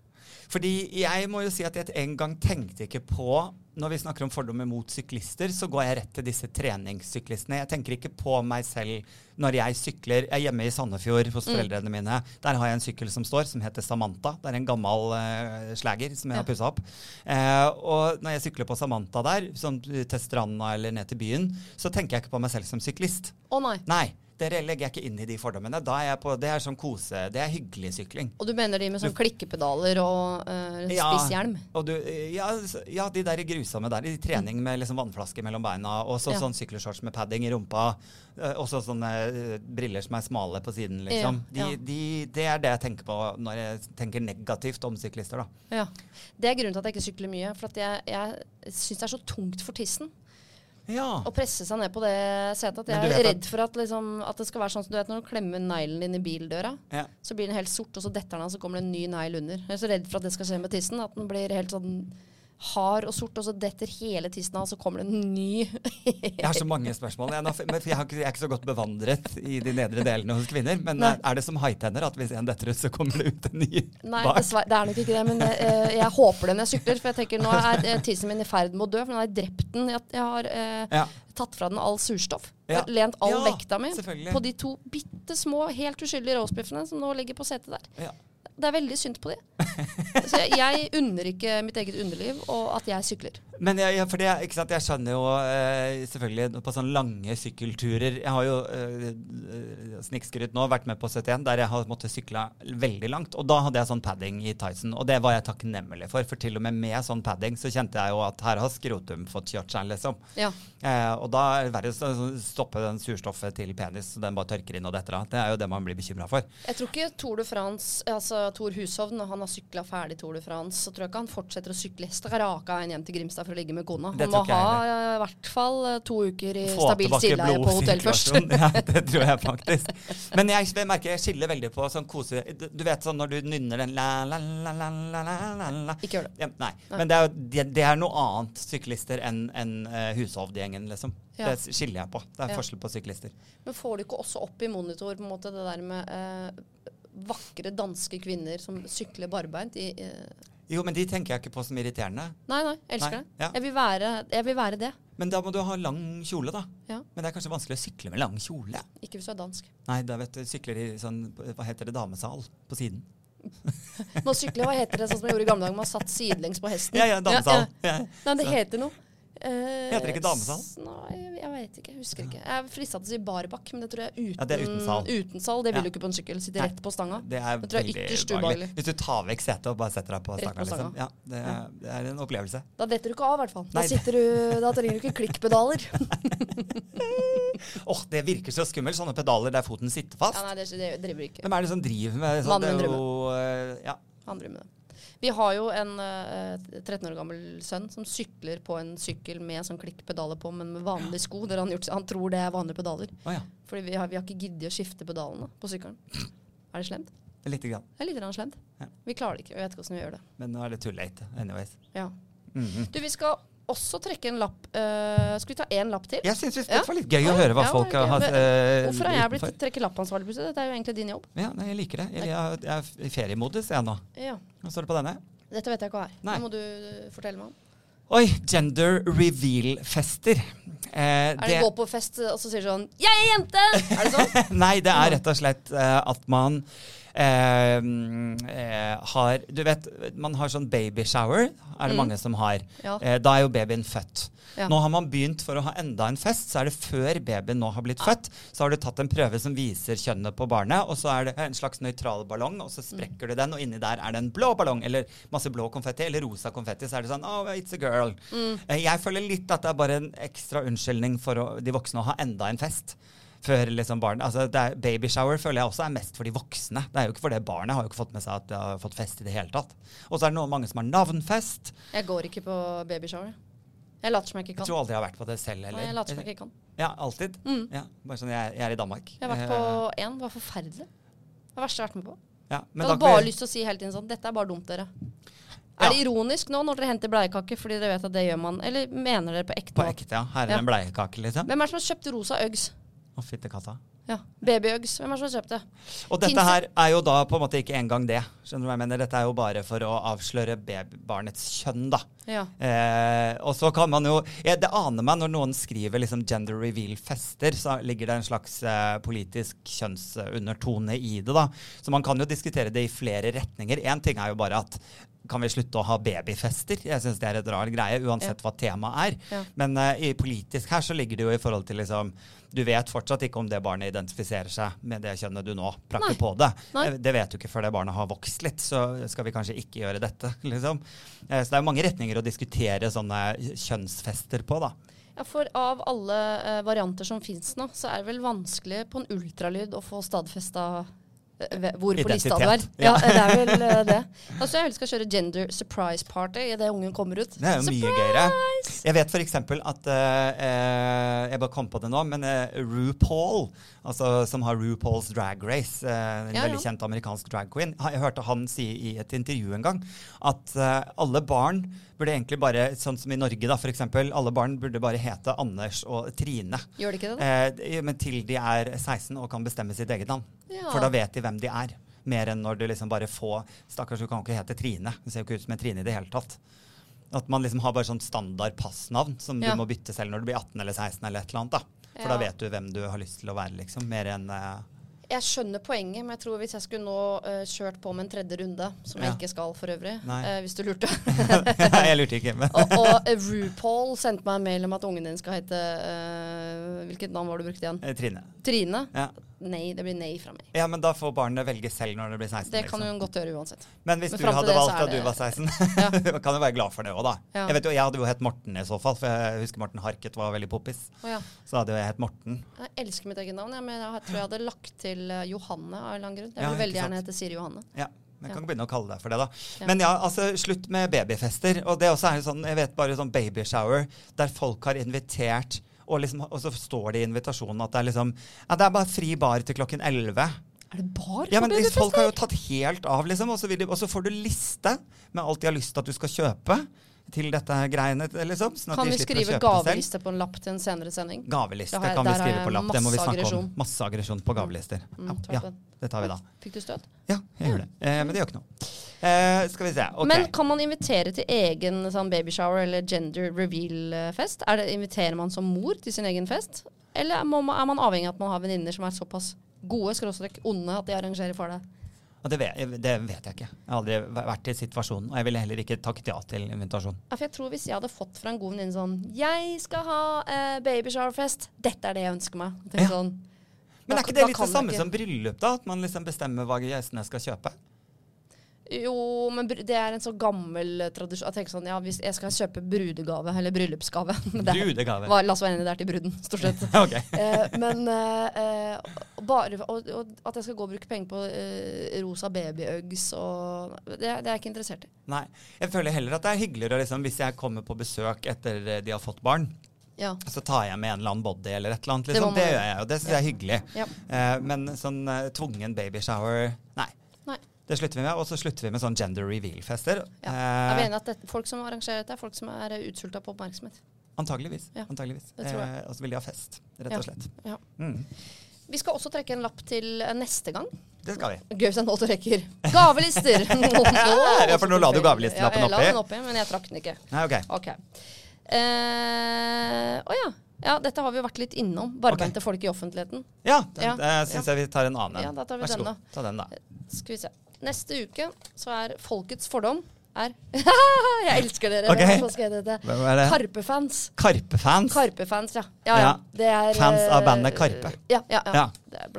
Fordi jeg må jo si at jeg en gang tenkte ikke på Når vi snakker om fordommer mot syklister, så går jeg rett til disse treningssyklistene. Jeg tenker ikke på meg selv når jeg sykler. Jeg er hjemme i Sandefjord hos Mm. foreldrene mine. Der har jeg en sykkel som står, som heter Samantha. Det er en gammel uh, slager som jeg har pussa opp. Uh, og når jeg sykler på Samantha der, sånn til stranda eller ned til byen, så tenker jeg ikke på meg selv som syklist. Å nei. Nei, det legger jeg ikke inn i de fordommene. Da er jeg på, det er sånn kose, det er hyggelig sykling. Og du mener de med sånn klikkepedaler og uh, Ja. spisshjelm? Og du, ja, ja, de der grusomme der. I trening med liksom vannflaske mellom beina. Og så Ja. sånn sykkelshorts med padding i rumpa. eh, Og så sånne eh, briller som er smale på siden, liksom. Ja, ja. De, de, det er det jeg tenker på når jeg tenker negativt om syklister, da. Ja. Det er grunnen til at jeg ikke sykler mye. For at jeg, jeg syns det er så tungt for tissen Ja. å presse seg ned på det setet. At jeg er redd for at, liksom, at det skal være sånn som du vet når du klemmer neglen din i bildøra. ja. Så blir den helt sort, og så detter den av, så kommer det en ny negl under. Jeg er så redd for at det skal skje med tissen. At den blir helt sånn hard og sort, og så detter hele tissen av, og så kommer det en ny. Jeg har så mange spørsmål. Jeg, er ikke så godt bevandret i de nedre delene hos kvinner. Men Nei. er, det som haitenner at hvis en detter ut, så kommer det ut en ny Nei, bak? Nei, det er nok ikke det. Men eh, jeg håper det når jeg sykler. For jeg tenker nå er eh, tissen min i ferd med å dø, for nå har jeg drept den. Jeg, jeg har uh, Ja. tatt fra den all surstoff. Ja. Lent all Ja, vekta mi på de to bitte små, helt uskyldige roastbiffene som nå ligger på setet der. Ja. Det er veldig synd på de. Så jeg, jeg unner ikke mitt eget underliv og at jeg sykler. Men jeg, jeg, det, ikke sant, jeg skjønner jo eh, selvfølgelig på sånne lange sykkelturer Jeg har jo eh, snikskrytt nå, vært med på 71, der jeg har måttet sykle veldig langt. Og da hadde jeg sånn padding i Tyson, og det var jeg takknemlig for. For til og med med sånn padding så kjente jeg jo at her har skrotum fått kjørt seg, liksom. Ja. Eh, og da er det verre å stoppe den surstoffet til penis, så den bare tørker inn og detter av. Det er jo det man blir bekymra for. Jeg tror ikke Tour de France, altså Tor Hushovd, når han har sykla ferdig Tour de France, så tror jeg ikke han fortsetter å sykle straka veien hjem til Grimstad for å ligge med kona. Han må ha eh, i hvert fall eh, to uker i Få stabilt sideleie på hotell først. ja, det tror jeg faktisk. Men jeg, merker jeg skiller veldig på sånn kose... Du vet sånn når du nynner den la, la, la, la, la, la, la. Ikke gjør det. Ja, nei. Men det er, det, det er noe annet syklister enn en, uh, hushovdgjengen, liksom. Ja. Det skiller jeg på. Det er Ja. forskjell på syklister. Men får du ikke også opp i monitor på en måte det der med uh, vakre danske kvinner som sykler barbeint i eh, Jo, men de tenker jeg ikke på som irriterende. Nei, nei, elsker Nei, det. ja. Jeg, vil være, jeg vil være det. Men da må du ha lang kjole, da. Ja. Men det er kanskje vanskelig å sykle med lang kjole. Ikke hvis du er dansk. Nei, da vet du, sykler i sånn, hva heter det, damesal på siden. Nå sykler, hva heter det sånn som jeg gjorde i gamle dager? Man satt sidelengs på hesten. Ja, ja, damesal. Ja. Nei, det heter noe. Eh, Heter det ikke damesal? Nei, vet ikke. Jeg husker ikke. Jeg er frista til å si barbakk, men det tror jeg uten, Ja, det er uten sal. uten sal. Det vil Ja. du ikke på en sykkel. Sitte rett på stanga. Det er Det tror jeg er ytterst ubehagelig. Hvis du tar vekk setet og bare setter deg på Rett stanga, liksom. Ja, det, er, det er en opplevelse. Da detter du ikke av, i hvert fall. Da, sitter du, da trenger du ikke klikkpedaler. Åh, det virker så skummelt, sånne pedaler der foten sitter fast. Ja, nei, det, det driver ikke. Hvem er det som driver med sånn? Mannen min drømmer. eh, ja. Han drømmer det. Vi har jo en uh, 13 år gammel sønn som sykler på en sykkel med sånn klikkpedaler på, men med vanlige sko. Han, gjort, han tror det er vanlige pedaler. Å ja. Fordi vi har, vi har ikke giddet å skifte pedalene på sykkelen. Er det slemt? Lite grann. Det er litt grann slemt. Ja. Vi klarer det ikke. Vi vet ikke hvordan vi gjør det. Men nå er det too late. Anyways. Ja. Mhm. Du, vi skal også trekke en lapp. Uh, skal vi ta én lapp til? Jeg syns det var litt gøy å høre hva ja, folk har hatt eh, Hvorfor har jeg blitt utenfor. trekke lappansvarlig plutselig? Dette er jo egentlig din jobb. Ja, nei, jeg liker det. Jeg, jeg, jeg er i feriemodus jeg nå. Ja. Hva står det på denne? Dette vet jeg ikke hva er. Nei. Det må du eh, fortelle meg om. Oi, gender reveal-fester. Eh, Er det gå på fest, og så sier du sånn 'Jeg er jente!' Er det sånn? Nei, det er rett og slett uh, at man eh, mm, eh, har Du vet, man har sånn babyshower, er det Mm. mange som har. Ja. Eh, da er jo babyen født. Ja. Nå har man begynt for å ha enda en fest, så er det før babyen nå har blitt født. Så har du tatt en prøve som viser kjønnet på barnet, og så er det en slags nøytral ballong, og så sprekker du den, og inni der er det en blå ballong, eller masse blå konfetti, eller rosa konfetti, så er det sånn Oh, it's a girl. Mm. Eh, Jeg føler litt at det er bare en ekstra unnskyldning for å, de voksne å ha enda en fest. Før liksom barn, altså er Babyshower føler jeg også er mest for de voksne. Det er jo ikke for det Barnet har jo ikke fått med seg at det har fått fest i det hele tatt. Og så er det noen mange som har navnfest. Jeg går ikke på babyshower. Jeg later som jeg ikke kan. Jeg tror aldri jeg har vært på det selv Nei, heller. jeg later som jeg ikke kan. Ja, alltid. Mm. Ja, bare sånn, jeg, jeg er i Danmark. Jeg har vært på én. Det var forferdelig. Det var verste jeg har vært med på. Eh, ja, Jeg hadde bare vi- lyst til å si hele tiden sånn Dette er bare dumt, dere. Ja. Er det ironisk nå når dere henter bleiekake fordi dere vet at det gjør man? Eller mener dere på ekte? På ekte, ja. Her er Ja. en bleiekake, liksom. Hvem er det som har kjøpt rosa Uggs? Å, fytte katta. Ja. Baby-Uggs. Hvem er det som har kjøpt det? Og dette her er jo da på en måte ikke engang det. Skjønner du hva jeg mener? Dette er jo bare for å avsløre babybarnets kjønn, da. Ja. Eh, og så kan man jo ja, Det aner meg når noen skriver liksom gender reveal-fester, så ligger det en slags eh, politisk kjønnsundertone i det. da. Så man kan jo diskutere det i flere retninger. Én ting er jo bare at kan vi slutte å ha babyfester? Jeg syns det er et rar greie, uansett hva temaet er. Ja. Men uh, i politisk her så ligger det jo i forhold til liksom Du vet fortsatt ikke om det barnet identifiserer seg med det kjønnet du nå prakker Nei. på det. Nei. Eh, Det vet du ikke før det barnet har vokst litt, så skal vi kanskje ikke gjøre dette. liksom. Uh, Så det er mange retninger å diskutere sånne kjønnsfester på, da. ja, for av alle uh, varianter som fins nå, så er det vel vanskelig på en ultralyd å få stadfesta hvor på lista du er. Ja, det er vel eh, det. Altså, jeg skal kjøre gender surprise party idet ungen kommer ut. Det er jo mye gøyere. Jeg vet f.eks. at eh, eh, Jeg bare kom på det nå, men uh, RuPaul, altså, som har RuPaul's Drag Race, uh, en Ja, veldig ja. kjent amerikansk drag queen, jeg hørte han si i et intervju en gang at eh, alle barn burde egentlig bare, sånn som i Norge da, f.eks., alle barn burde bare hete Anders og Trine. Gjør de ikke det, da? Eh, men til de er 16 og kan bestemme sitt eget navn. Ja. For da vet de hvem de er. Mer enn når du liksom bare får Stakkars, du kan jo ikke hete Trine. Du ser jo ikke ut som en Trine i det hele tatt. At man liksom har bare sånn standard passnavn som Ja. du må bytte selv når du blir 18 eller 16 eller et eller annet. da. For Ja. da vet du hvem du har lyst til å være, liksom. Mer enn eh, Jeg skjønner poenget, men jeg tror hvis jeg skulle nå uh, kjørt på med en tredje runde, som jeg ikke skal for øvrig, eh, hvis du lurte Nei, Jeg lurte ikke, men Og, og eh, RuPaul sendte meg en mail om at ungen din skal hete uh, Hvilket navn var det du brukte igjen? Trine. Trine? Ja. Nei, det blir nei fra meg. ja, men da får barnet velge selv når det blir 16. Det kan liksom. hun godt gjøre uansett. Men hvis Men du hadde valgt da du var 16, Ja. du kan jo være glad for det òg, da. Ja. Jeg vet jo, jeg hadde jo hett Morten i så fall, for jeg husker Morten Harket var veldig poppis. Oh, ja. Så hadde jo jeg hett Morten. Jeg elsker mitt eget navn, ja, men jeg tror jeg hadde lagt til eh, Johanne av en eller annen grunn. Jeg Ja, vil veldig gjerne hete Siri Johanne. Ja, Jeg Ja. kan begynne å kalle deg for det, da. Ja. Men ja, altså, slutt med babyfester. Og det også er jo sånn, jeg vet bare sånn babyshower der folk har invitert, og, liksom, og så står det i invitasjonen at det er liksom Ja, det er bare fri bar til klokken 11. Er det bar Ja, men Folk har jo tatt helt av, liksom, og så, de, og så får du liste med alt de har lyst til at du skal kjøpe til dette greiene. liksom. Sånn Kan vi skrive gaveliste på en lapp til en senere sending? Gaveliste har kan vi skrive på lapp. Det må vi snakke aggresjon. om. Masse aggresjon på gavelister. Mm, Ja, ja, det. tar vi da. Fikk du støt? Ja, jeg gjør det. Eh, men det gjør ikke noe. Eh, skal vi se. Okay. Men kan man invitere til egen sånn babyshower eller gender reveal-fest? Er inviterer man som mor til sin egen fest? Eller man, er man avhengig av at man har venninner som er såpass gode, skråstrek onde, at de arrangerer for deg? Og det, vet, det vet jeg ikke. Jeg har aldri vært i situasjonen. Og jeg ville heller ikke takket ja til invitasjonen. Ja, for jeg tror Hvis jeg hadde fått fra en god venninne sånn 'Jeg skal ha eh, babyshowerfest. Dette er det jeg ønsker meg.' Ja. Sånn, Men da- er ikke det litt det samme ikke. som bryllup, da? At man liksom bestemmer hva gjestene skal kjøpe? Jo, men det er en så gammel tradisjon. Jeg tenker sånn, ja, Hvis jeg skal kjøpe brudegave, eller bryllupsgave Brudegave. hva- La oss være enige, det er til bruden, stort sett. okay. Eh, men eh, eh, bare, og, og at jeg skal gå og bruke penger på uh, rosa babyuggs og det, det er jeg ikke interessert i. Nei. Jeg føler heller at det er hyggeligere liksom, hvis jeg kommer på besøk etter eh, de har fått barn. Ja. Så tar jeg med en eller annen body eller et eller annet. Liksom. Det, det, gjør jeg, og det syns jeg er hyggelig. Ja. Uh, men sånn uh, tvungen babyshower Nei. Nei. Det slutter vi med. Og så slutter vi med sånn gender reveal-fester. Ja. Er vi Eh, at det, folk som arrangerer dette, er folk som er utsulta på oppmerksomhet? antageligvis. Ja, antageligvis. jeg. Og så vil de ha fest, rett og slett. Ja. Mm. Vi skal også trekke en lapp til eh, neste gang. Det skal vi. Gøy hvis jeg nå trekker rekker. Gavelister! Ja, for nå la du gavelistelappen ja, jeg la den oppi, men jeg trakk den ikke. Nei, ok. Ok. Eh, Å ja. ja. Dette har vi jo vært litt innom. Barbeinte folk i offentligheten. Ja, den, Ja. syns jeg vi tar en annen en. Ja, da tar vi Vær så den, god. Ta den, da. Skal vi se. Neste uke så er Folkets fordom er Jeg elsker dere. Okay. Hva skal jeg hete? Hvem er det? Karpe-fans. Karpe-fans. Karpe-fans, ja. Ja, ja. Ja. Det er, Fans av eh, bandet Karpe. Ja, ja, ja.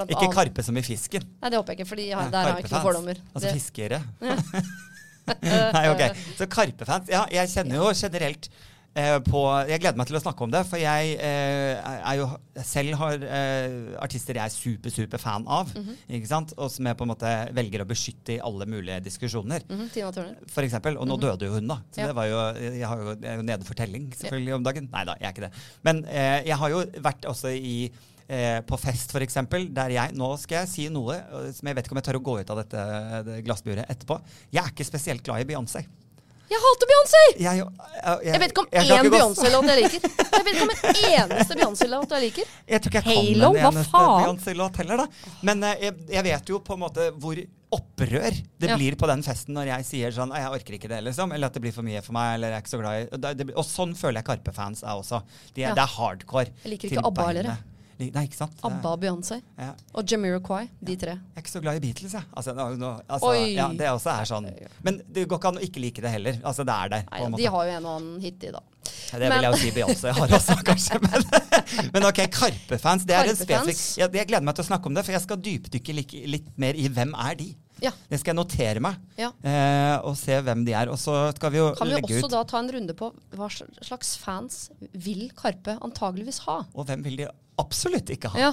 Ikke annet- Karpe som i fisken. Nei, det håper jeg ikke, for der har jeg ikke noen fordommer. Altså Det- fiskere. Nei, ok. Så Karpe-fans. Ja, jeg kjenner jo generelt på Jeg gleder meg til å snakke om det, for jeg eh, er jo selv har eh, artister jeg er super, super fan av. Mhm. ikke sant? Og som jeg på en måte velger å beskytte i alle mulige diskusjoner. Mhm, Tina Turner. For eksempel, og nå døde jo hun, da. Så Ja. det var jo, jeg, har jo, jeg er jo nede for telling selvfølgelig om dagen. Nei da, jeg er ikke det. Men eh, jeg har jo vært også i eh, på fest, f.eks., der jeg Nå skal jeg si noe eh, som jeg vet ikke om jeg tør å gå ut av dette det glassburet etterpå. Jeg er ikke spesielt glad i Beyoncé. Jeg hater Beyoncé! Jeg, jeg, Jeg vet ikke om én Beyoncé-låt jeg liker. Jeg vet ikke om en eneste Beyoncé-låt jeg liker. Jeg tror ikke jeg Halo, kan en eneste? Beyoncé-låt heller, da. Men eh, jeg, vet jo på en måte hvor opprør det Ja. blir på den festen når jeg sier sånn Jeg orker ikke det, liksom. Eller at det blir for mye for meg. Eller jeg er ikke så glad i det, det, og sånn føler jeg Karpe-fans er også. De Ja. Det er hardcore. Jeg liker ikke ABBA heller, Nei, ikke sant? ABBA og Beyoncé. Ja. Og Jamiroquai. De tre. Jeg er ikke så glad i Beatles, jeg. Altså, nå, altså, ja, det også er sånn. Men det går ikke an å ikke like det heller. Altså, det er der. Nei, de har jo en og annen hit, de, da. Ja, det Men- vil jeg jo si Beyoncé har også, kanskje. Men, men ok, Karpe-fans. Det er en spesifikk jeg, jeg gleder meg til å snakke om det, for jeg skal dypdykke litt, litt mer i hvem er de. Ja. Det skal jeg notere meg, Ja. eh, og se hvem de er. Og så skal vi jo Kan vi også ut da ta en runde på hva slags fans vil Karpe antageligvis ha? Og hvem vil de absolutt ikke ha? Ja.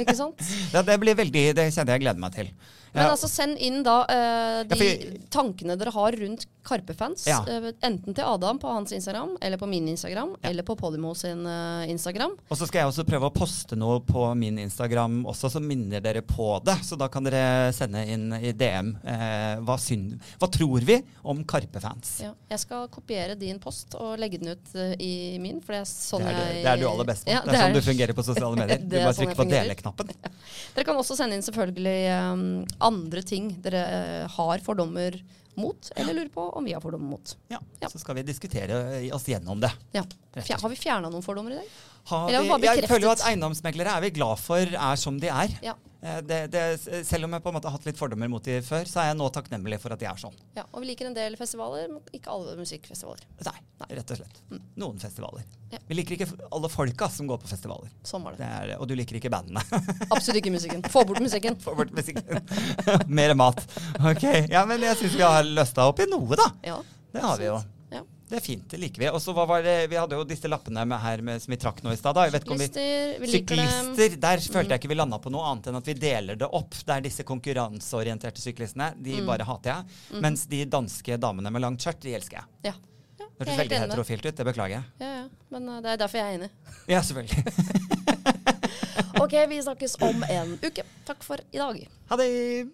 Ikke sant? Ja, det blir veldig, det kjenner jeg gleder meg til. Men altså, send inn da uh, de Ja, for- tankene dere har rundt Karpe-fans. Ja. eh, enten til Adam på hans Instagram, eller på min Instagram, eller på Podimo sin uh, Instagram. Og så skal jeg også prøve å poste noe på min Instagram også, som minner dere på det. Så da kan dere sende inn i DM hva, synd, hva tror vi om Karpe-fans. Ja. Jeg skal kopiere din post og legge den ut i min, for det er sånn det, er det, jeg det er du aller best på. Ja, det er sånn du fungerer på sosiale medier. Du må bare sånn trykker på dele-knappen. Dere kan også sende inn selvfølgelig um, andre ting dere eh, har fordommer mot, eller lurer på om vi har fordommer mot. Ja, Ja. Så skal vi diskutere oss gjennom det. Ja. Har vi fjerna noen fordommer i dag? Vi, jeg føler jo at eiendomsmeglere er vi glad for er som de er. Ja. Eh, Det, det, selv om jeg på en måte har hatt litt fordommer mot de før, så er jeg nå takknemlig for at de er sånn. ja. Og vi liker en del festivaler, men ikke alle musikkfestivaler. Nei, rett og slett. Noen festivaler. Mm. Ja. Vi liker ikke alle folka som går på festivaler. Sånn var det. Det er, og du liker ikke bandene. Absolutt ikke musikken. Få bort musikken. Få bort musikken. Mer mat. Ok, ja, Men jeg syns vi har løsta opp i noe, da. Ja. Det har vi jo. Det er fint, det liker vi. Og så var det, Vi hadde jo disse lappene med her med, som vi trakk nå i stad. vi- Syklister, vi dem. Syklister, der følte jeg ikke vi landa på noe annet enn at vi deler det opp. Det er disse konkurranseorienterte syklistene. De Mm. bare hater jeg. Mens de danske damene med langt skjørt, de elsker jeg. Ja. ja Det hørtes veldig heterofilt ut. Det beklager jeg. Ja, ja. Men uh, det er derfor jeg er enig. Ja, selvfølgelig. OK, vi snakkes om en uke. Takk for i dag. Ha det!